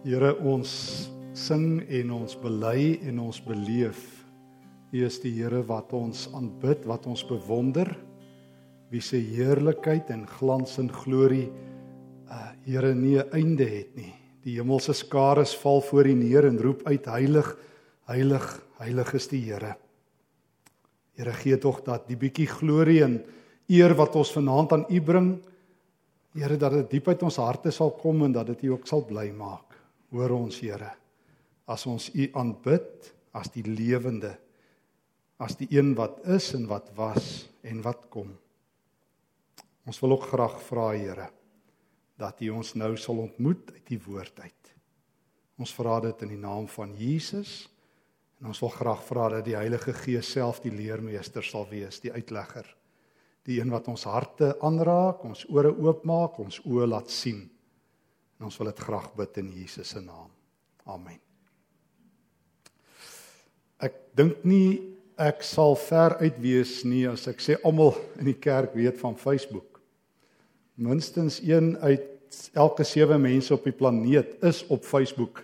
Here ons sing en ons bely en ons beleef. U is die Here wat ons aanbid, wat ons bewonder. Wie se heerlikheid en glans en glorie uh Here nie 'n einde het nie. Die hemelse skares val voor U neer en roep uit heilig, heilig, heilig is die Here. Here gee tog dat die bietjie glorie en eer wat ons vanaand aan U bring, Here dat dit diep uit ons harte sal kom en dat dit U ook sal bly maak. Hoor ons Here, as ons U aanbid as die lewende, as die een wat is en wat was en wat kom. Ons wil ook graag vra Here dat U ons nou sal ontmoet uit die woord uit. Ons vra dit in die naam van Jesus en ons wil graag vra dat die Heilige Gees self die leermeester sal wees, die uitlegger, die een wat ons harte aanraak, ons ore oopmaak, ons oë laat sien. En ons wil dit graag bid in Jesus se naam. Amen. Ek dink nie ek sal ver uit wees nie as ek sê almal in die kerk weet van Facebook. Minstens een uit elke 7 mense op die planeet is op Facebook.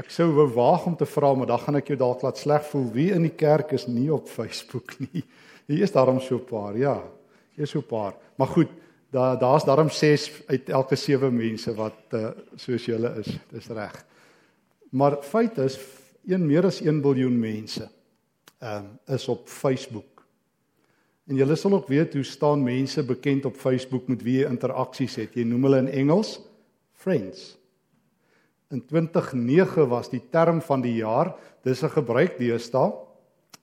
Ek sou wou waag om te vra, maar dan gaan ek jou dalk laat sleg voel. Wie in die kerk is nie op Facebook nie? Hier is daarom so 'n paar, ja. Hier is so 'n paar. Maar goed, daar daar's daarom 6 uit elke 7 mense wat uh, soos julle is. Dis reg. Maar feit is een meer as 1 miljard mense ehm um, is op Facebook. En julle sal ook weet hoe staan mense bekend op Facebook met wie jy interaksies het. Jy noem hulle in Engels friends. In 2009 was die term van die jaar, dis 'n gebruik deesdae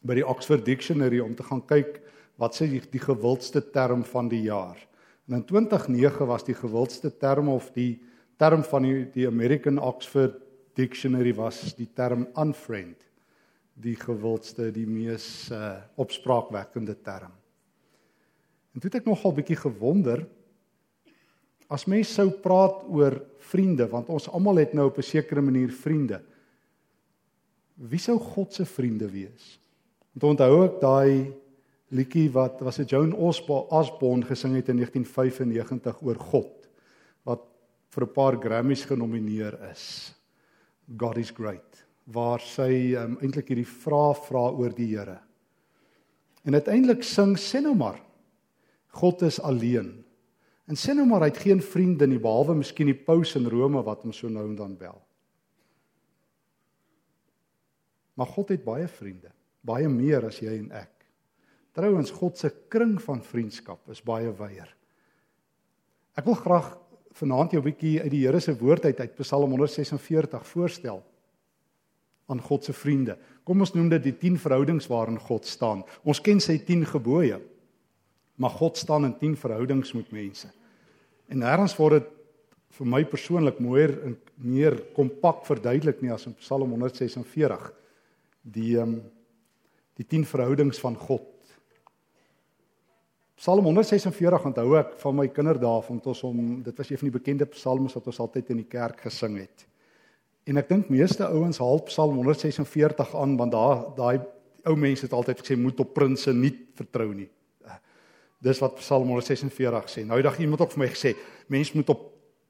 by die Oxford Dictionary om te gaan kyk wat sê die, die gewildste term van die jaar. En in 2009 was die gewildste term of die term van die, die American Oxford Dictionary was die term unfriend. Die gewildste, die mees uh, opspraakwekkende term. En toe het ek nogal bietjie gewonder as mens sou praat oor vriende, want ons almal het nou op 'n sekere manier vriende. Wie sou God se vriende wees? Want onthou ek daai liedjie wat was dit Joan Osborne gesing het in 1995 oor God wat vir 'n paar Grammys genomineer is. God is great waar sy um, eintlik hierdie vraag vra oor die Here. En uiteindelik sing sê nou maar God is alleen. En sê nou maar hy het geen vriende nie behalwe miskien die paus in Rome wat hom so nou en dan bel. Maar God het baie vriende, baie meer as jy en ek. Trouwens God se kring van vriendskap is baie wyer. Ek wil graag vanaand jou 'n bietjie uit die Here se woord uit uit Psalm 146 voorstel aan God se vriende. Kom ons noem dit die 10 verhoudings waarin God staan. Ons ken sy 10 gebooie. Maar God staan in 10 verhoudings met mense. En nêrens word dit vir my persoonlik mooier en meer kompak verduidelik nie as in Psalm 146. Die um, die 10 verhoudings van God Psalm 146 onthou ek van my kinderdae van ons om dit was een van die bekende psalms wat ons altyd in die kerk gesing het. En ek dink meeste ouens haal Psalm 146 aan want daar daai ou mense het altyd gesê moet op prinses nie vertrou nie. Dis wat Psalm 146 sê. Nou eendag iemand ook vir my gesê, mens moet op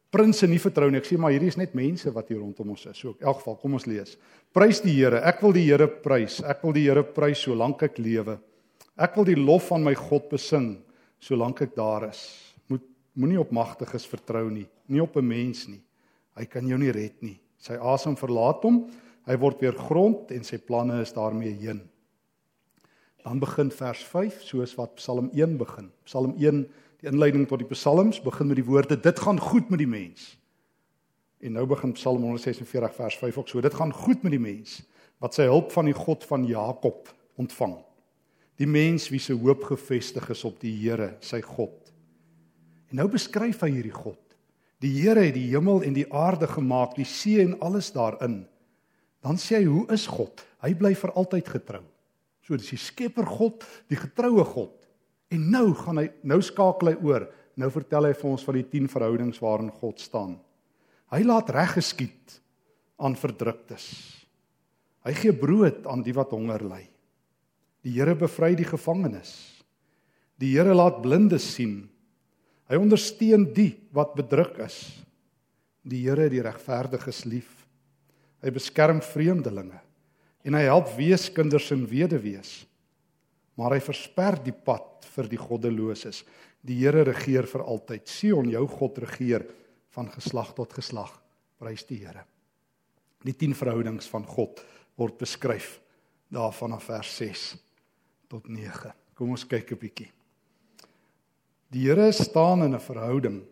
prinses nie vertrou nie. Ek sê maar hierdie is net mense wat hier rondom ons is. So in elk geval, kom ons lees. Prys die Here. Ek wil die Here prys. Ek wil die Here prys solank ek lewe. Ek wil die lof van my God besing solank ek daar is. Moet moenie op magtiges vertrou nie, nie op 'n mens nie. Hy kan jou nie red nie. Sy asem verlaat hom. Hy word weer grond en sy planne is daarmee heen. Dan begin vers 5 soos wat Psalm 1 begin. Psalm 1, die inleiding tot die Psalms begin met die woorde dit gaan goed met die mens. En nou begin Psalm 146 vers 5 ook so. Dit gaan goed met die mens wat sy hulp van die God van Jakob ontvang die mens wie se hoop gefestig is op die Here, sy God. En nou beskryf hy hierdie God. Die Here het die hemel en die aarde gemaak, die see en alles daarin. Dan sê hy, hoe is God? Hy bly vir altyd getrou. So dis die Skepper God, die getroue God. En nou gaan hy nou skakel hy oor. Nou vertel hy vir ons van die 10 verhoudings waarin God staan. Hy laat reg geskied aan verdruktes. Hy gee brood aan die wat honger ly. Die Here bevry die gevangenes. Die Here laat blindes sien. Hy ondersteun die wat bedruk is. Die Here die regverdiges lief. Hy beskerm vreemdelinge en hy help weeskinders en weduwees. Maar hy versper die pad vir die goddeloses. Die Here regeer vir altyd. Sion, jou God regeer van geslag tot geslag. Prys die Here. Die 10 verhoudings van God word beskryf daarvan af vers 6 tot 9. Kom ons kyk 'n bietjie. Die Here staan in 'n verhouding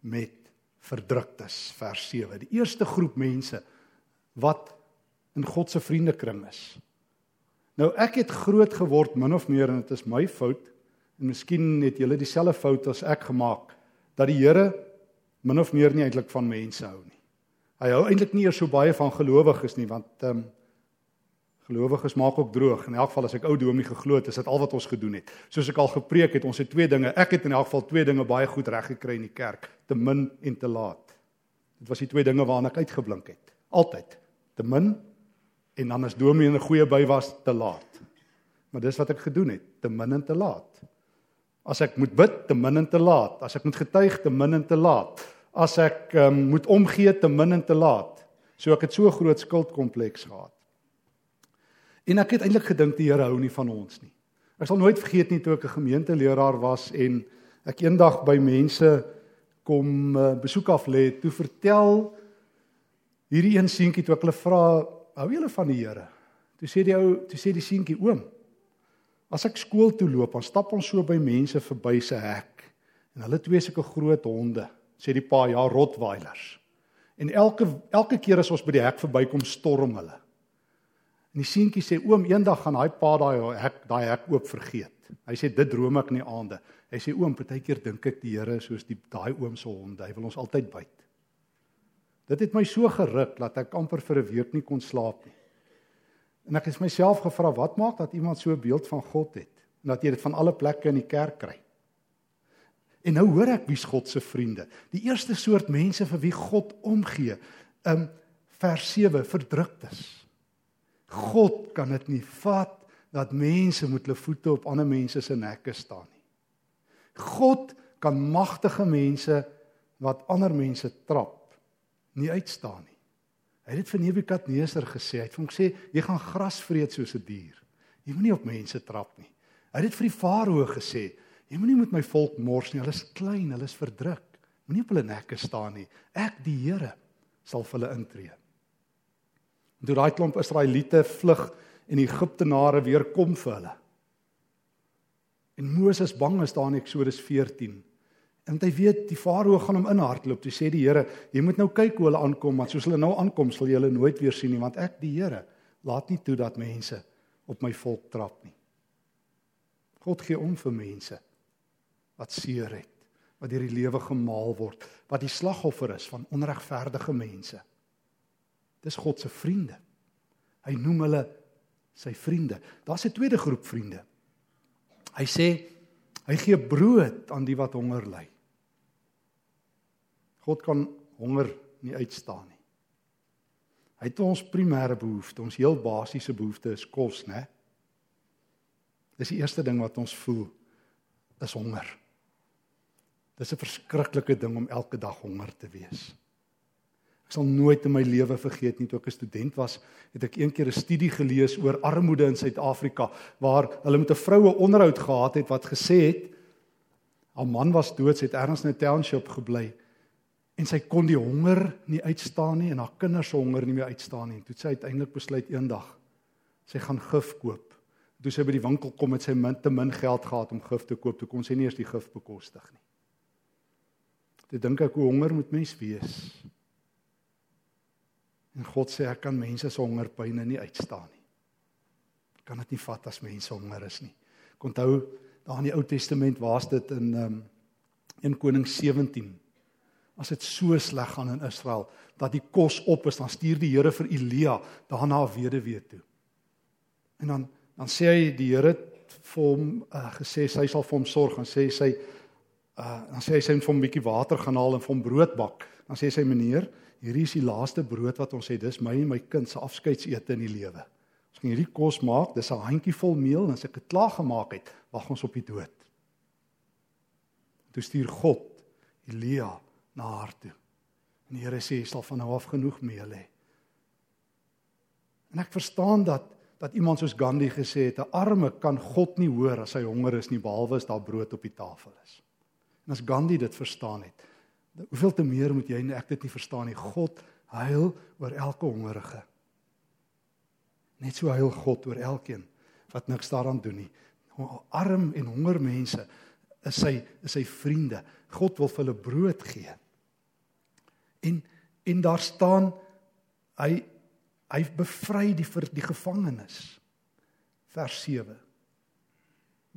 met verdruktes vers 7. Die eerste groep mense wat in God se vriendekring is. Nou ek het groot geword min of meer en dit is my fout en miskien het julle dieselfde fout as ek gemaak dat die Here min of meer nie eintlik van mense hou nie. Hy hou eintlik nie eers so baie van gelowiges nie want ehm um, gelowiges maak ook droog. In elk geval as ek ou Domie geglo het, is dit al wat ons gedoen het. Soos ek al gepreek het, ons het twee dinge. Ek het in elk geval twee dinge baie goed reg gekry in die kerk, te min en te laat. Dit was die twee dinge waarna ek uitgeblink het. Altyd. Te min en dan as Domie 'n goeie by was te laat. Maar dis wat ek gedoen het, te min en te laat. As ek moet bid, te min en te laat. As ek moet getuig, te min en te laat. As ek um, moet omgee, te min en te laat. So ek het so 'n groot skuldkompleks gehad. En ek het eintlik gedink die Here hou nie van ons nie. Ek sal nooit vergeet nie toe ek 'n gemeenteleraar was en ek eendag by mense kom uh, besoek af lê, toe vertel hierdie een seentjie toe ek hulle vra hou julle van die Here? Toe sê die ou, toe sê die seentjie oom, as ek skool toe loop, dan stap ons so by mense verby se hek en hulle twee sulke groot honde, sê die pa, ja, Rottweilers. En elke elke keer as ons by die hek verbykom, storm hulle. En die seentjie sê oom, eendag gaan daai pa daai hek daai hek oop vergeet. Hy sê dit droom ek in die aande. Hy sê oom, partykeer dink ek die Here soos die daai oom se honde. Hy wil ons altyd byt. Dit het my so geruk dat ek amper vir 'n week nie kon slaap nie. En ek het myself gevra, wat maak dat iemand so 'n beeld van God het en dat jy dit van alle plekke in die kerk kry? En nou hoor ek wie's God se vriende. Die eerste soort mense vir wie God omgee. Um vers 7 verdruktes. God kan dit nie vat dat mense moet hulle voete op ander mense se nekke staan nie. God kan magtige mense wat ander mense trap nie uitstaan nie. Hy het dit vir Nebukadneser gesê. Hy het vir hom gesê jy gaan gras vreet soos 'n dier. Jy moenie op mense trap nie. Hy het dit vir die farao gesê. Jy moenie met my volk mors nie. Hulle is klein, hulle is verdruk. Moenie op hulle nekke staan nie. Ek die Here sal vir hulle intree. Toe daai klomp Israeliete vlug en die Egiptenare weer kom vir hulle. En Moses bang is daar in Eksodus 14 Want hy weet die farao gaan hom inhardloop. Toe sê die Here, jy moet nou kyk hoe hulle aankom, want soos hulle nou aankom, sal jy hulle nooit weer sien nie, want ek die Here laat nie toe dat mense op my volk trap nie. God gee om vir mense wat seer het, wat deur die lewe gemaal word, wat die slagoffer is van onregverdige mense. Dis God se vriende. Hy noem hulle sy vriende. Daar's 'n tweede groep vriende. Hy sê hy gee brood aan die wat honger ly. God kan honger nie uitstaan nie. Hy het ons primêre behoefte, ons heel basiese behoefte is kos, né? Dis die eerste ding wat ons voel is honger. Dis 'n verskriklike ding om elke dag honger te wees. Ek sal nooit in my lewe vergeet nie toe ek 'n student was, het ek eendag 'n studie gelees oor armoede in Suid-Afrika waar hulle met 'n vroue onderhoud gehad het wat gesê het haar man was dood, sy het ergens in 'n township gebly en sy kon die honger nie uitstaan nie en haar kinders se honger nie meer uitstaan nie. Toe sy uiteindelik besluit eendag sy gaan gif koop. Toe sy by die winkel kom met sy min te min geld gehad om gif te koop, toe kon sy nie eens die gif bekostig nie. Toe dink ek hoe honger moet mens wees? En God sê ek kan mense se hongerpyne nie uitstaan nie. Ek kan dit nie vat as mense honger is nie. Ek onthou daar in die Ou Testament waar's dit in um, 1 Konings 17 as dit so sleg gaan in Israel dat die kos op is, dan stuur die Here vir Elia daarna weduwee toe. En dan dan sê hy die Here vir hom uh, gesê sy sal vir hom sorg en sê sy uh, dan sê hy sy moet vir hom 'n bietjie water gaan haal en vir hom brood bak. Dan sê sy meneer, hierdie is die laaste brood wat ons het. Dis my en my kind se afskeidsete in die lewe. Ons gaan hierdie kos maak. Dis 'n handjie vol meel en as ek dit klaar gemaak het, wag ons op die dood. Toe stuur God Elia na haar toe. En die Here sê jy sal van nou af genoeg meel hê. En ek verstaan dat dat iemand soos Gandhi gesê het, 'n arme kan God nie hoor as hy honger is nie behalwe as daar brood op die tafel is. En as Gandhi dit verstaan het, hoeveel te meer moet jy en ek dit nie verstaan nie. God huil oor elke hongerige. Net so huil God oor elkeen wat niks daaraan doen nie. Arm en honger mense is sy is sy vriende. God wil vir hulle brood gee. En en daar staan hy Hy bevry die vir die gevangenes. Vers 7.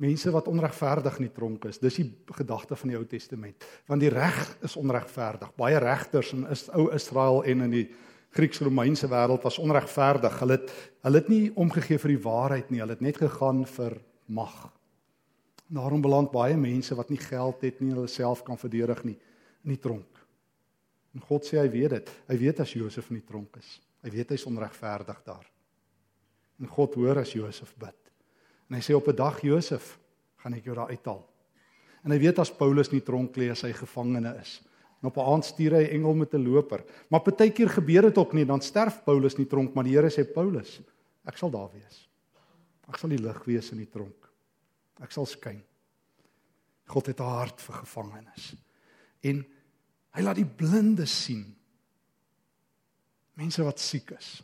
Mense wat onregverdig in die tronk is, dis die gedagte van die Ou Testament. Want die reg is onregverdig. Baie regters in is ou Israel en in die Grieks-Romeinse wêreld was onregverdig. Hulle het hulle het nie omgegee vir die waarheid nie. Hulle het net gegaan vir mag. Daarom beland baie mense wat nie geld het nie, hulle self kan verdedig nie in die tronk. En God sê hy weet dit. Hy weet as Josef in die tronk is. Hy weet hy's onregverdig daar. En God hoor as Josef bid. En hy sê op 'n dag Josef, gaan ek jou daar uithaal. En hy weet as Paulus nie tronk lê as hy gevangene is. En op 'n aand stuur hy 'n engel met 'n loper. Maar partykeer gebeur dit ook nie, dan sterf Paulus nie tronk, maar die Here sê Paulus, ek sal daar wees. Ek sal die lig wees in die tronk. Ek sal skyn. God het 'n hart vir gevangenes. En hy laat die blindes sien mense wat siek is.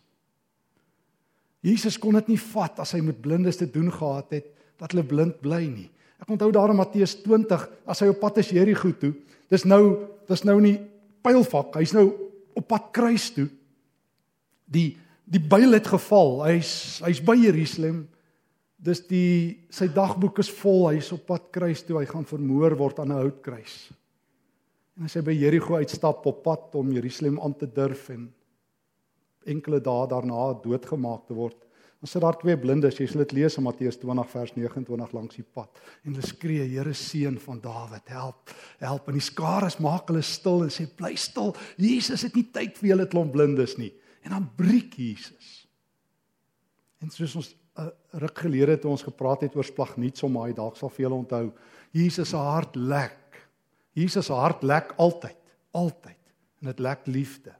Jesus kon dit nie vat as hy met blindes te doen gehad het dat hulle blind bly nie. Ek onthou daar in Matteus 20 as hy op pad is Jerigo toe. Dis nou dis nou nie pylfak. Hy's nou op pad kruis toe. Die die byl het geval. Hy's hy's by Jerusalem. Dis die sy dagboek is vol. Hy's op pad kruis toe. Hy gaan vermoor word aan 'n houtkruis. En as hy by Jerigo uitstap op pad om Jerusalem aan te durf en enkele dae daarna doodgemaak te word. Dan sit daar twee blindes, jy sal dit lees in Matteus 20 vers 29 langs die pad. En hulle skree: "Here seun van Dawid, help! Help!" En die skare maak hulle stil en sê: "Bly stil. Jesus het nie tyd vir julle klomp blindes nie." En dan breek Jesus. En soos ons uh, ruk gelede toe ons gepraat het oor splagnietsomaai, dalk sal julle onthou, Jesus se hart lek. Jesus se hart lek altyd, altyd. En dit lek liefde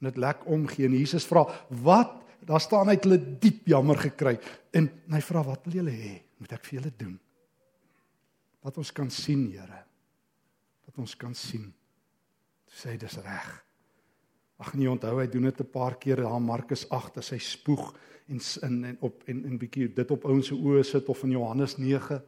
en dit lek omgee en Jesus vra wat? Daar staan hy het hulle diep jammer gekry. En, en hy vra wat wil julle hê? Moet ek vir julle doen? Wat ons kan sien Here. Wat ons kan sien. Sê dis reg. Ag nee onthou hy doen dit 'n paar keer. Daar Markus 8 as hy spoeg en in en op en 'n bietjie dit op ouens se oë sit of in Johannes 9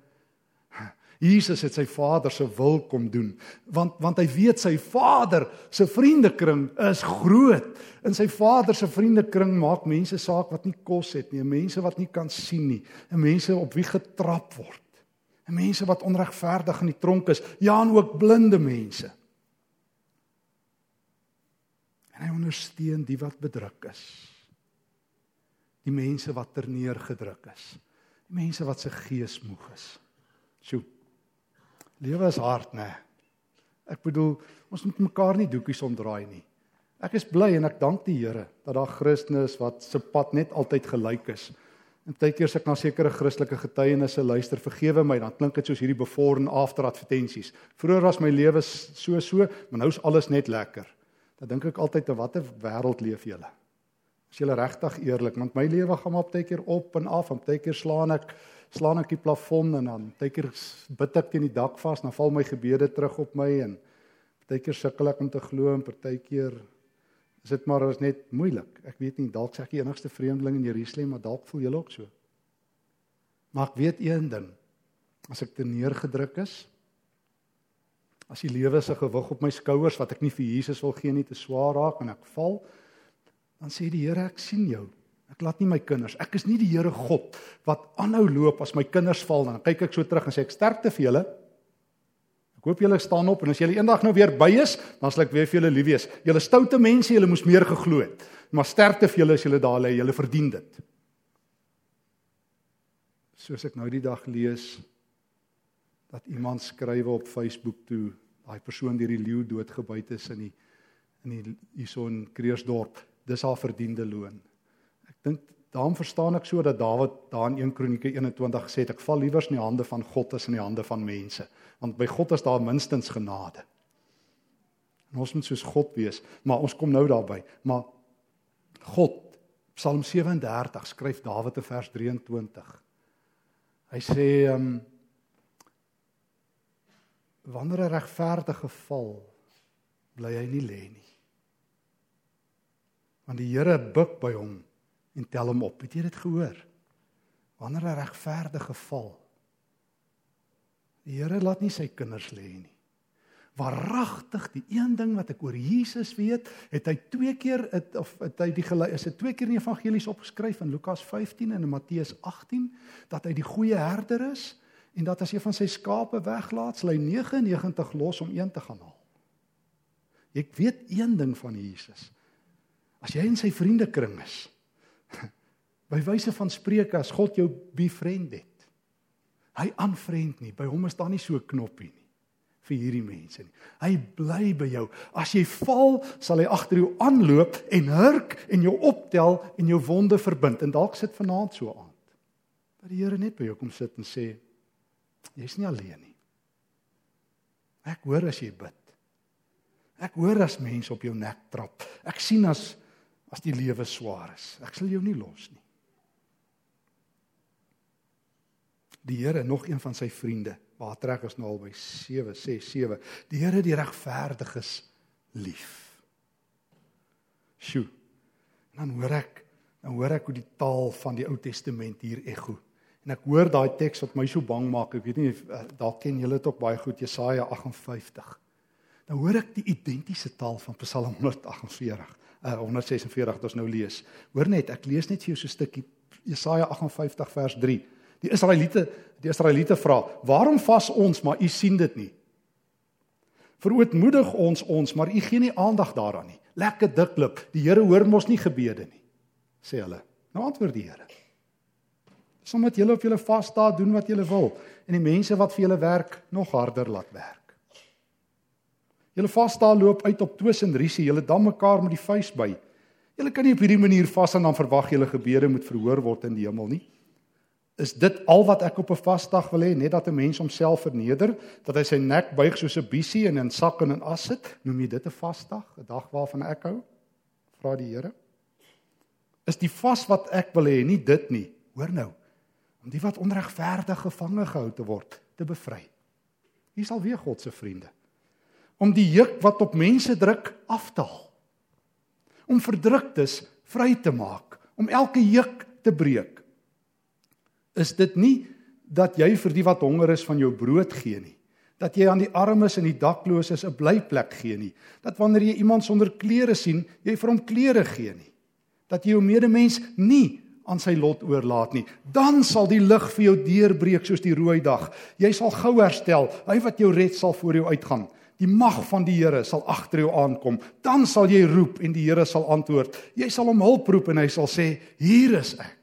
Jesus het sy Vader se wil kom doen want want hy weet sy Vader se vriendekring is groot. In sy Vader se vriendekring maak mense saak wat nie kos het nie, mense wat nie kan sien nie, en mense op wie getrap word. En mense wat onregverdig in die tronk is, ja en ook blinde mense. En hy ondersteun die wat bedruk is. Die mense wat terneergedruk is. Die mense wat se gees moeg is. Sjoe. Lewe is hard, né? Ek bedoel, ons moet mekaar nie doekies omdraai nie. Ek is bly en ek dank die Here dat daar Christene is wat se pad net altyd gelyk is. En baie keer as ek na sekere Christelike getuienisse luister, vergewe my, dan klink dit soos hierdie before and after advertensies. Vroeger was my lewe so so, maar nou is alles net lekker. Dan dink ek altyd, "Wat 'n wêreld leef julle?" As jy regtig eerlik, want my lewe gaan maar baie keer op en af, en baie keer slaan ek slaan ek die plafon en dan partykeer bid ek teen die dak vas, dan val my gebede terug op my en partykeer sukkel ek om te glo en partykeer is dit maar is net moeilik. Ek weet nie dalk sê ek die enigste vreemdeling in Jerusalem, maar dalk voel julle ook so. Maar ek weet een ding. As ek te neergedruk is, as die lewe se gewig op my skouers wat ek nie vir Jesus wil gee nie te swaar raak en ek val, dan sê die Here ek sien jou. Ek laat nie my kinders. Ek is nie die Here God wat aanhou loop as my kinders val dan kyk ek so terug en sê ek sterkte vir julle. Ek hoop julle staan op en as julle eendag nou weer by is, dan sal ek weer vir julle lief wees. Julle stoute mense, julle moes meer geglo het. Maar sterkte vir julle as julle daar lê, julle verdien dit. Soos ek nou die dag lees dat iemand skrywe op Facebook toe, daai persoon deur die leeu doodgebyt is in die in die hierson Kreersdorp, dis haar verdiende loon dink daarom verstaan ek so dat Dawid daar in 1 Kronieke 21 gesê het ek val liewer in die hande van God as in die hande van mense want by God is daar minstens genade. En ons moet soos God wees, maar ons kom nou daarby, maar God Psalm 37 skryf Dawid in vers 23. Hy sê ehm um, wanneer 'n regverdige val, bly hy nie lê nie. Want die Here buig by hom en tel hom op. Het jy dit gehoor? Wanneer 'n regverdige val, die Here laat nie sy kinders lê nie waaragtig die een ding wat ek oor Jesus weet, het hy twee keer het, of het hy die is dit twee keer in die evangelies opgeskryf in Lukas 15 en in Matteus 18 dat hy die goeie herder is en dat as hy van sy skape weglaat, sal hy 99 los om een te gaan haal. Ek weet een ding van Jesus. As jy in sy vriendekring is, by wyse van spreuke as God jou befriend het, hy aanvriend nie, by hom is daar nie so knoppie nie vir hierdie mense nie. Hy bly by jou. As jy val, sal hy agter jou aanloop en hurk en jou optel en jou wonde verbind. En dalk sit vanaand so aan. Dat die Here net by jou kom sit en sê jy's nie alleen nie. Ek hoor as jy bid. Ek hoor as mense op jou nek trap. Ek sien as as die lewe swaar is. Ek sal jou nie los nie. Die Here, nog een van sy vriende, Waar trek ons nou al by 7 6 7. Die Here die regverdiges lief. Sjoe. Dan hoor ek, dan hoor ek hoe die taal van die Ou Testament hier ekho. En ek hoor daai teks wat my so bang maak. Ek weet nie eh, dalk ken julle dit ook baie goed Jesaja 58. Dan hoor ek die identiese taal van Psalm 148. Uh 146 wat ons nou lees. Hoor net, ek lees net vir jou so 'n stukkie Jesaja 58 vers 3. Die Israeliete, die Israeliete vra: "Waarom vas ons, maar u sien dit nie?" Verootmoedig ons ons, maar u gee nie aandag daaraan nie. Lekker diklip. Die Here hoor mos nie gebede nie, sê hulle. Nou antwoord die Here. Sommige julle op julle vas sta doen wat julle wil en die mense wat vir julle werk nog harder laat werk. Julle vas sta loop uit op twis en risie, julle dam mekaar met die vuis by. Julle kan nie op hierdie manier vas en dan verwag julle gebede moet verhoor word in die hemel nie. Is dit al wat ek op 'n vasdag wil hê, net dat 'n mens homself verneder, dat hy sy nek buig soos 'n bissie en in sak en in as sit? Noem jy dit 'n vasdag, 'n dag waarvan ek hou? Vra die Here. Is die vas wat ek wil hê nie dit nie? Hoor nou. Om die wat onregverdig gevange gehou te word, te bevry. Hier sal weer God se vriende. Om die juk wat op mense druk af te haal. Om verdruktes vry te maak, om elke juk te breek is dit nie dat jy vir die wat honger is van jou brood gee nie. Dat jy aan die armes en die dakloses 'n blyplek gee nie. Dat wanneer jy iemand sonder klere sien, jy vir hom klere gee nie. Dat jy jou medemens nie aan sy lot oorlaat nie. Dan sal die lig vir jou deurbreek soos die rooi dag. Jy sal gou herstel. Hy wat jou red sal voor jou uitgaan. Die mag van die Here sal agter jou aankom. Dan sal jy roep en die Here sal antwoord. Jy sal hom hulp roep en hy sal sê: "Hier is ek."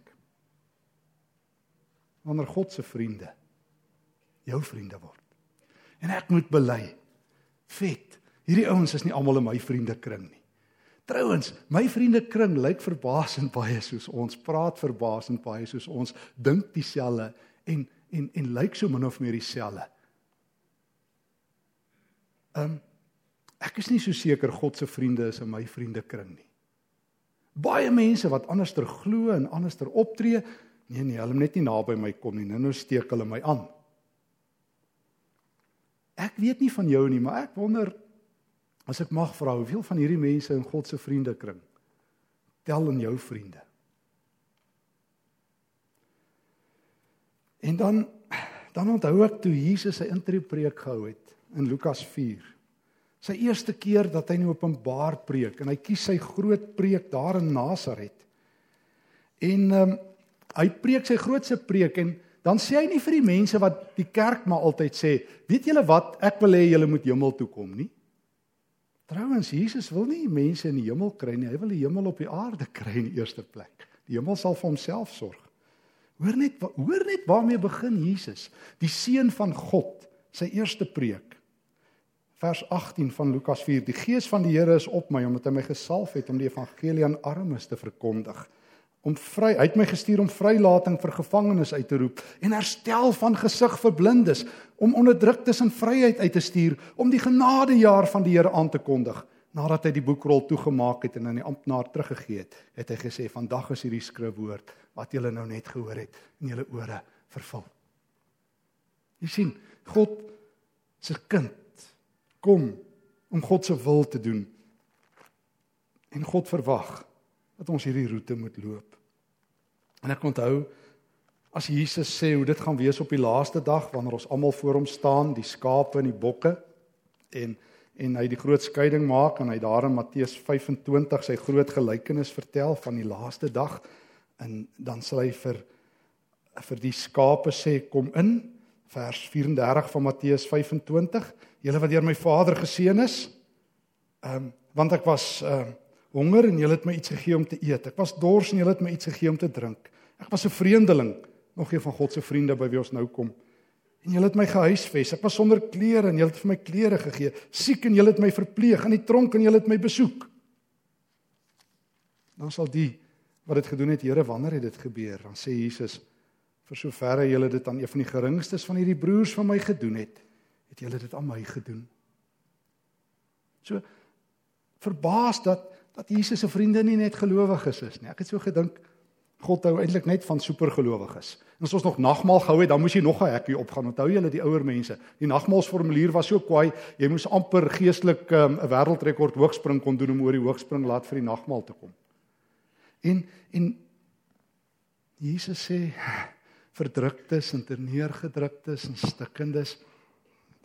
wanneer God se vriende jou vriende word. En ek moet bely. Vet. Hierdie ouens is nie almal in my vriendekring nie. Trouwens, my vriendekring lyk verbaasend baie soos ons, praat verbaasend baie soos ons, dink dieselfde en en en lyk so min of meer dieselfde. Ehm um, ek is nie so seker God se vriende is in my vriendekring nie. Baie mense wat anderster glo en anderster optree, Nee nee, hulle moet net nie naby my kom nie. Nou nou steek hulle my aan. Ek weet nie van jou nie, maar ek wonder as ek mag vra, hoeveel van hierdie mense in God se vriendekring tel in jou vriende? En dan dan onthou ek toe Jesus sy intreepreek gehou het in Lukas 4. Sy eerste keer dat hy in openbaar preek en hy kies sy groot preek daar in Nasaret. En ehm um, hy preek sy grootste preek en dan sê hy nie vir die mense wat die kerk maar altyd sê, weet julle wat, ek wil hê julle moet hemel toe kom nie. Trouwens Jesus wil nie mense in die hemel kry nie, hy wil die hemel op die aarde kry in die eerste plek. Die hemel sal vir homself sorg. Hoor net hoor net waarmee begin Jesus, die seun van God, sy eerste preek. Vers 18 van Lukas 4: Die gees van die Here is op my omdat hy my gesalf het om die evangelie aan armes te verkondig om vry hy het my gestuur om vrylating vir gevangenes uit te roep en herstel van gesig vir blindes om onderdruktes in vryheid uit te stuur om die genadejaar van die Here aan te kondig nadat hy die boekrol toegemaak het en aan die amptenaar teruggegee het, het hy gesê: "Vandag is hierdie skrifwoord wat julle nou net gehoor het in julle ore vervul." Jy sien, God se kind kom om God se wil te doen. En God verwag dat ons hierdie roete moet loop. En ek onthou as Jesus sê hoe dit gaan wees op die laaste dag wanneer ons almal voor hom staan, die skape en die bokke en en hy die groot skeiding maak en hy daar in Matteus 25 sy groot gelykenis vertel van die laaste dag en dan sal hy vir vir die skape sê kom in vers 34 van Matteus 25 julle wat deur my Vader geseën is ehm um, want ek was ehm uh, honger en julle het my iets gegee om te eet. Ek was dors en julle het my iets gegee om te drink. Ek was 'n vreemdeling, nog een van God se vriende by wie ons nou kom. En julle het my gehuisves. Ek was sonder klere en julle het vir my klere gegee. Siek en julle het my verpleeg in die tronk en julle het my besoek. Dan sal die wat dit gedoen het, Here, wanneer het dit gebeur? Dan sê Jesus, vir soverre julle dit aan een van die geringstes van hierdie broers van my gedoen het, het julle dit aan my gedoen. So verbaas dat dat Jesus se vriende nie net gelowiges is nie. Ek het so gedink God hou eintlik net van supergelowiges. En as ons nog nagmaal gehou het, dan moes jy nog 'n hekkie opgaan. Onthou julle die ouer mense. Die nagmaalsformulier was so kwaai, jy moes amper geestelik ehm, 'n um, wêreldrekord hoogspring kon doen om oor die hoogspring laat vir die nagmaal te kom. En en Jesus sê verdruktes en terneergedruktes en stikkendes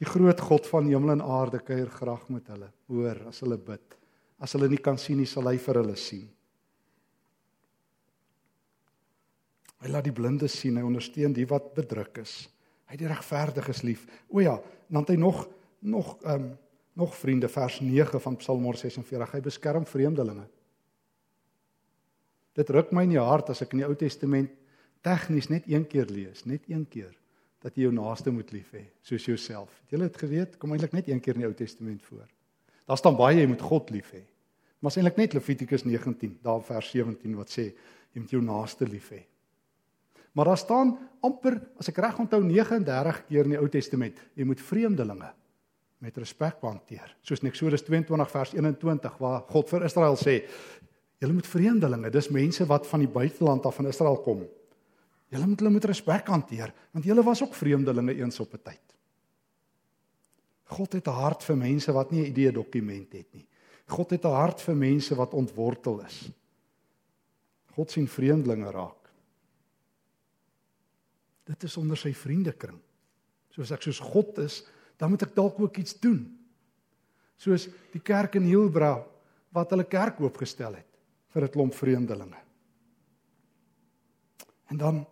die groot God van hemel en aarde kuier graag met hulle. Hoor as hulle bid. As hulle nie kan sien nie, sal hy vir hulle sien. Hy laat die blindes sien, hy ondersteun die wat bedruk is. Hy die regverdiges lief. O ja, dan het hy nog nog ehm um, nog vriende vers 9 van Psalm 46. Hy beskerm vreemdelinge. Dit ruk my in die hart as ek in die Ou Testament tegnies net een keer lees, net een keer dat jy jou naaste moet lief hê soos jouself. Het julle dit geweet? Kom eintlik net een keer in die Ou Testament voor. Daar staan baie jy moet God lief hê. Maar is eintlik net Levitikus 19, daar vers 17 wat sê jy moet jou naaste lief hê. Maar daar staan amper, as ek reg onthou 39 keer in die Ou Testament, jy moet vreemdelinge met respek hanteer. Soos in Eksodus 22 vers 21 waar God vir Israel sê, julle moet vreemdelinge, dis mense wat van die buiteland af van Israel kom. Julle moet hulle met respek hanteer, want julle was ook vreemdelinge eens op 'n tyd. God het 'n hart vir mense wat nie 'n idee dokument het nie. God het 'n hart vir mense wat ontwortel is. God sien vreemdelinge raak. Dit is onder sy vriendekring. Soos ek soos God is, dan moet ek dalk ook iets doen. Soos die kerk in Hielbra wat hulle kerk oopgestel het vir 'n klomp vreemdelinge. En dan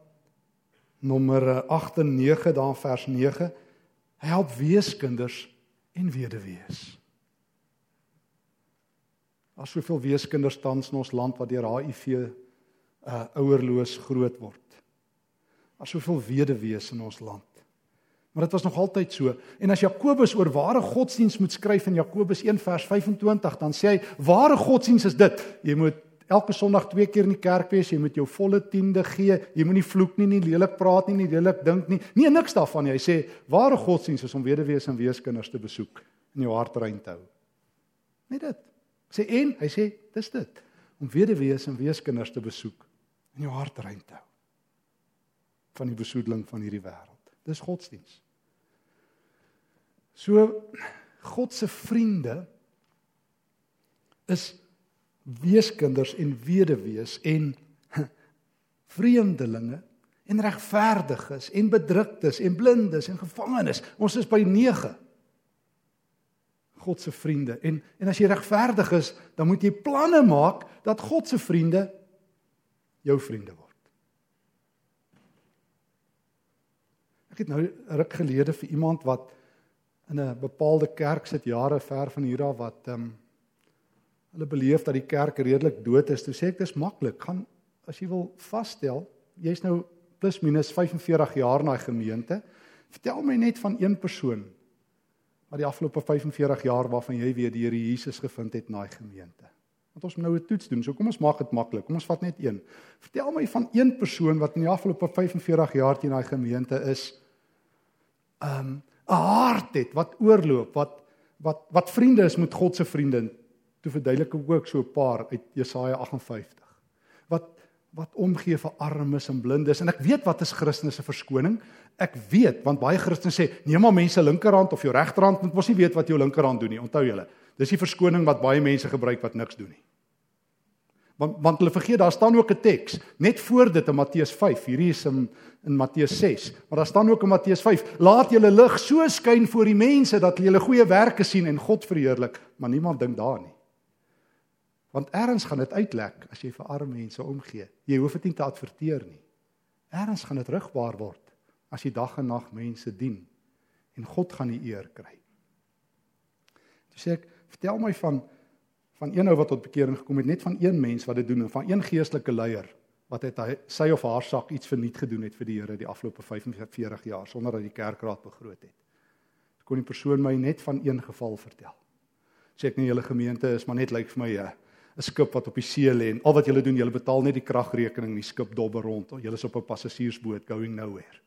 nommer 8 en 9 daar vers 9 Hy help weeskinders en weduwees. Daar's soveel weeskinders tans in ons land wat deur HIV uh ouerloos groot word. Daar's soveel weduwees in ons land. Maar dit was nog altyd so. En as Jakobus oor ware godsdiens moet skryf in Jakobus 1 vers 25, dan sê hy ware godsdiens is dit: jy moet elke Sondag twee keer in die kerk wees, jy moet jou volle tiende gee, jy moenie vloek nie, nie lelik praat nie, nie lelik dink nie. Nee, niks daarvan nie. Hy sê ware godsdiens is om weduwees en weeskinders te besoek en jou hart rein te hou. Net dit. Sê en hy sê dis dit om weduwees en weeskinders te besoek en jou hart rein te hou van die besoedeling van hierdie wêreld. Dis godsdiens. So God se vriende is weeskinders en weduwees en vreemdelinge en regverdiges en bedruktes en blindes en gevangenes. Ons is by 9. God se vriende. En en as jy regverdig is, dan moet jy planne maak dat God se vriende jou vriende word. Ek het nou ruk gelede vir iemand wat in 'n bepaalde kerk sit jare ver van hier af wat ehm um, hulle beleef dat die kerk redelik dood is. Toe sê ek dis maklik. Gaan as jy wil vasstel, jy's nou plus minus 45 jaar in daai gemeente. Vertel my net van een persoon wat die afgelope 45 jaar waarvan jy weet die Here Jesus gevind het in daai gemeente. Want ons moet nou 'n toets doen. So kom ons maak dit maklik. Kom ons vat net een. Vertel my van een persoon wat in die afgelope 45 jaar teen daai gemeente is. Um 'n hart het wat oorloop, wat wat wat vriende is met God se vriende toe verduidelik ek ook so 'n paar uit Jesaja 58. Wat wat omgee vir armes en blindes en ek weet wat is Christene se verskoning. Ek weet want baie Christene sê neem maar mense linkerhand of jou regterhand moet mos nie weet wat jou linkerhand doen nie. Onthou julle. Dis die verskoning wat baie mense gebruik wat niks doen nie. Want want hulle vergeet daar staan ook 'n teks net voor dit in Matteus 5. Hierdie is in in Matteus 6, maar daar staan ook in Matteus 5: Laat julle lig so skyn voor die mense dat hulle julle goeie werke sien en God verheerlik, maar niemand dink daar nie. Want eers gaan dit uitlek as jy vir arme mense omgee. Jy hoef dit nie te adverteer nie. Eers gaan dit rugbaar word as jy dag en nag mense dien en God gaan die eer kry. Toe sê ek, vertel my van van een ou wat tot bekering gekom het, net van een mens wat dit doen en van een geestelike leier wat het hy sy of haar sak iets verniet gedoen het vir die Here die afgelope 45 jaar sonder dat die kerkraad begroot het. Ek kon die persoon my net van een geval vertel. Sê ek nie julle gemeente is maar net lyk vir my 'n 'n skip wat op die see lê en al wat julle doen, julle betaal net die kragrekening, die skip dobber rond. Julle is op 'n passasiersboot going nowhere.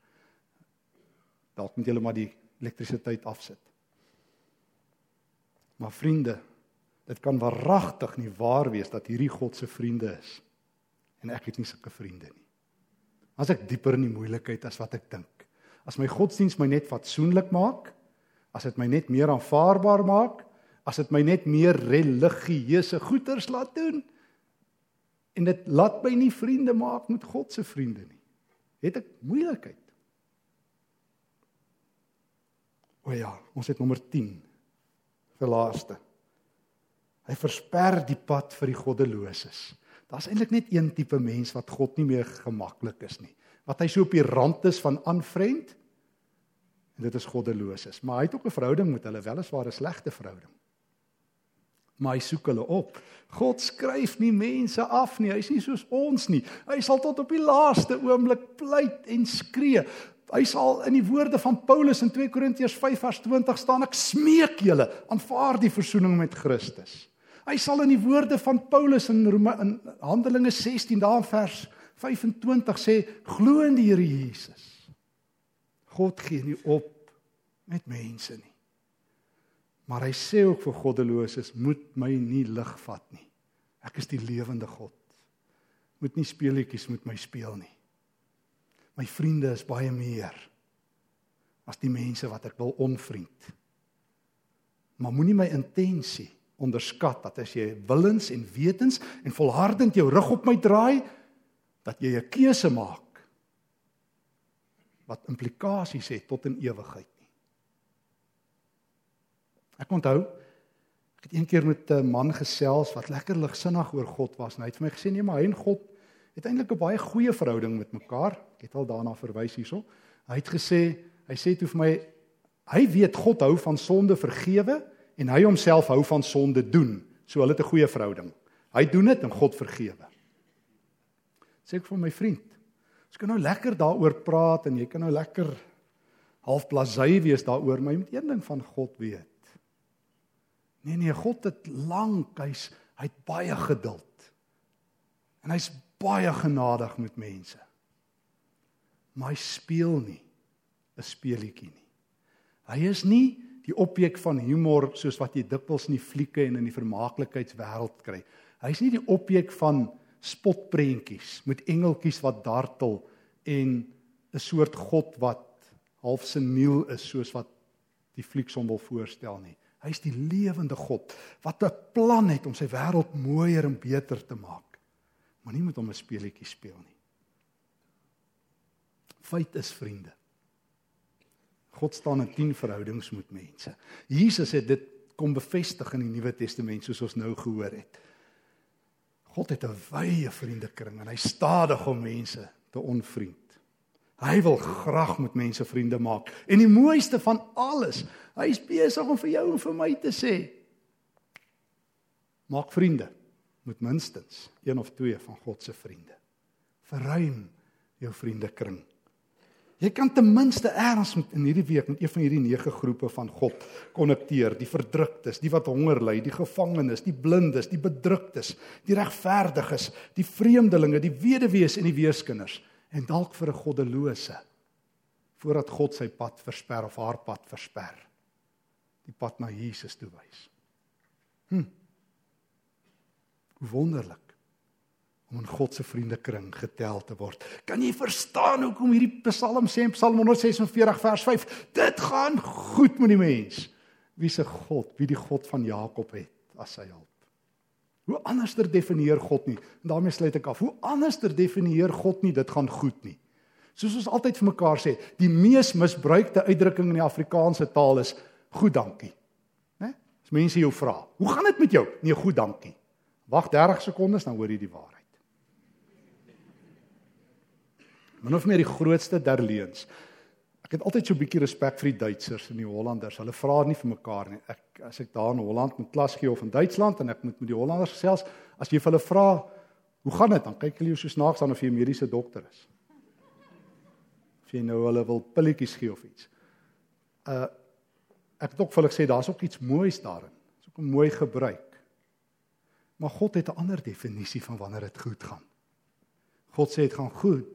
Dalk moet julle maar die elektrisiteit afsit. Maar vriende, dit kan waaragtig nie waar wees dat hierdie God se vriende is en ek het nie sulke vriende nie. As ek dieper in die moeilikheid as wat ek dink. As my godsdiens my net fatsoenlik maak, as dit my net meer aanvaarbaar maak, as dit my net meer religieuse goeders laat doen en dit laat my nie vriende maak met God se vriende nie. Het ek moeilikheid. O ja, ons het nommer 10 vir laaste. Hy versper die pad vir die goddeloses. Daar's eintlik net een tipe mens wat God nie meer gemaklik is nie. Wat hy so op die rand is van aanvriend. En dit is goddeloses. Maar hy het ook 'n verhouding met hulle, weliswaar 'n slegte verhouding. Maar hy soek hulle op. God skryf nie mense af nie. Hy's nie soos ons nie. Hy sal tot op die laaste oomblik pleit en skree. Hy sal in die woorde van Paulus in 2 Korintiërs 5:20 staan ek smeek julle aanvaar die verzoening met Christus. Hy sal in die woorde van Paulus in Rome, in Handelinge 16 daar vers 25 sê glo in die Here Jesus. God gee nie op met mense nie. Maar hy sê ook vir goddeloses moet my nie lig vat nie. Ek is die lewende God. Moet nie speelietjies met my speel nie. My vriende is baie meer as die mense wat ek wil onvriend. Maar moenie my intensie onderskat dat as jy willens en wetens en volhardend jou rug op my draai dat jy 'n keuse maak wat implikasies het tot in ewigheid. Ek onthou ek het eendag met 'n man gesels wat lekker ligsinnig oor God was en hy het vir my gesê nee maar hy en God het eintlik 'n baie goeie verhouding met mekaar. Ek het al daarna verwys hierso. Hy het gesê hy sê toe vir my hy weet God hou van sonde vergewe en hy homself hou van sonde doen. So hulle het 'n goeie verhouding. Hy doen dit en God vergewe. Sê ek vir my vriend, ons kan nou lekker daaroor praat en jy kan nou lekker half blasey wees daaroor, maar jy moet een ding van God weet. Nee nee, God het lank, hy's hy't baie geduld. En hy's baie genadig met mense. Maar hy speel nie 'n speelietjie nie. Hy is nie die objek van humor soos wat jy dikwels in die flieke en in die vermaaklikheidswêreld kry. Hy's nie die objek van spotprentjies met engeltjies wat dartel en 'n soort god wat half seniel is soos wat die fliek som wil voorstel nie. Hy's die lewende God wat 'n plan het om sy wêreld mooier en beter te maak. Maar nie met hom 'n speletjie speel nie. Feit is vriende. God staan in 10 verhoudings met mense. Jesus het dit kom bevestig in die Nuwe Testament soos ons nou gehoor het. God het 'n wye vriendekring en hy stadig om mense te onvriend. Hy wil graag met mense vriende maak. En die mooiste van alles, hy is besig om vir jou en vir my te sê: Maak vriende met minstens een of twee van God se vriende. Verruim jou vriendekring. Jy kan ten minste eers met in hierdie week met een van hierdie nege groepe van God konnekteer, die verdruktes, die wat honger ly, die gevangenes, die blindes, die bedruktes, die regverdiges, die vreemdelinge, die weduwees en die weeskinders en dalk vir 'n goddelose voordat God sy pad versper of haar pad versper. Die pad na Jesus toe wys. Hm. Hoe wonderlik om in God se vriendekring getel te word. Kan jy verstaan hoekom hierdie Psalm sê in Psalm 146 vers 5, dit gaan goed met die mens. Wie se God, wie die God van Jakob het as sy hulp. Hoe anderster definieer God nie? En daarmee sluit ek af. Hoe anderster definieer God nie dit gaan goed nie? Soos ons altyd vir mekaar sê, die mees misbruikte uitdrukking in die Afrikaanse taal is goed dankie. Né? As mense jou vra, "Hoe gaan dit met jou?" Nee, goed dankie. Wag 30 sekondes dan hoor jy die waarheid. min of meer die grootste der leuns. Ek het altyd so 'n bietjie respek vir die Duitsers en die Hollanders. Hulle vra nie vir mekaar nie. Ek as ek daar in Holland met klas gee of in Duitsland en ek moet met die Hollanders gesels, as jy vir hulle vra, "Hoe gaan dit?" dan kyk hulle jou so snaaks aan of jy 'n mediese dokter is. Of jy nou hulle wil pilletjies gee of iets. Uh ek het ook vir hulle gesê daar's ook iets moois daarin. Dis ook 'n mooi gebruik. Maar God het 'n ander definisie van wanneer dit goed gaan. God sê dit gaan goed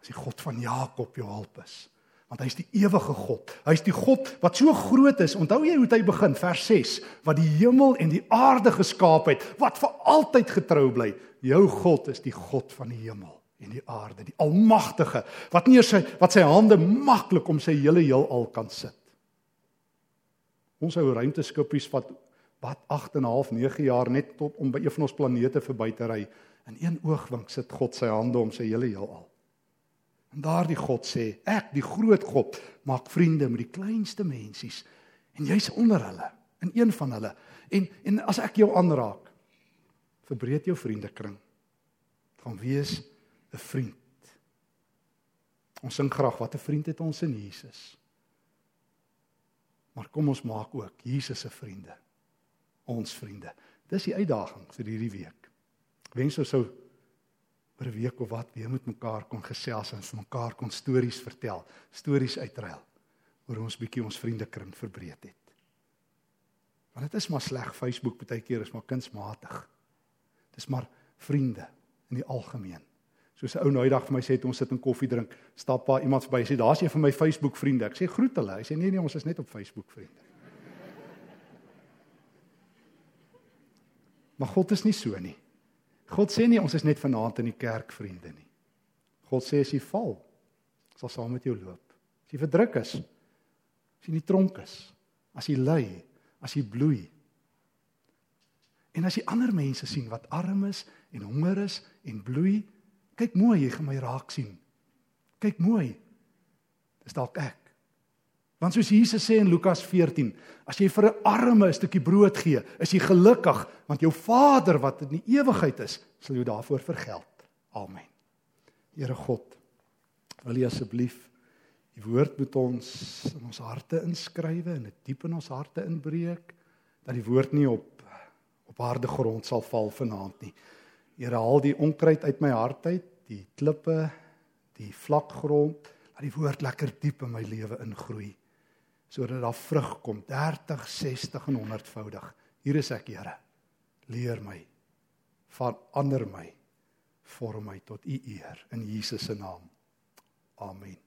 as die God van Jakob jou hulp is. Want hy's die ewige God. Hy's die God wat so groot is. Onthou jy hoe hy begin vers 6 wat die hemel en die aarde geskaap het, wat vir altyd getrou bly. Jou God is die God van die hemel en die aarde, die almagtige wat nie sy wat sy hande maklik om sy hele heelal kan sit. Ons ou ruimteskippies wat wat 8 en 'n half 9 jaar net tot om by een van ons planete verby te ry. In een oogwink sit God sy hande om sy hele heelal. En daardie God sê, ek, die groot God, maak vriende met die kleinste mensies en jy's onder hulle, in een van hulle. En en as ek jou aanraak, verbreek jou vriendekring. Van wees 'n vriend. Ons sing graag wat 'n vriend het ons in Jesus. Maar kom ons maak ook Jesus se vriende. Ons vriende. Dis die uitdaging vir hierdie week. Wens ons sou oor 'n week of wat weer met mekaar kon gesels en vir mekaar kon stories vertel, stories uitruil oor ons bietjie ons vriendekring verbreed het. Want dit is maar sleg Facebook baie keer is maar kunsmatig. Dis maar vriende in die algemeen. Soos 'n ou nou eendag vir my sê het ons sit en koffie drink, stap pa iemand verby en sê daar's een van my Facebook vriende. Ek sê groet hulle. Hy sê nee nee, ons is net op Facebook vriende. Maar God is nie so nie. God sê nie ons is net vanaand in die kerk vriende nie. God sê as jy val, sal saam met jou loop. As jy verdruk is, as jy in die tronk is, as jy ly, as jy bloei. En as jy ander mense sien wat arm is en honger is en bloei, kyk mooi, jy gaan my raak sien. Kyk mooi. Dis dalk ek. Want soos Jesus sê in Lukas 14, as jy vir 'n arme 'n stukkie brood gee, is jy gelukkig, want jou Vader wat in die ewigheid is, sal jou daarvoor vergeld. Amen. Here God, wil U asseblief U woord met ons in ons harte inskrywe en dit diep in ons harte inbreek, dat die woord nie op op harde grond sal val vanaand nie. Here, haal die onkruid uit my hart uit, die klippe, die vlak grond, laat die woord lekker diep in my lewe ingroei sodat daar vrug kom 30, 60 en 100voudig. Hier is ek, Here. Leer my. Verander my. Vorm my tot U eer in Jesus se naam. Amen.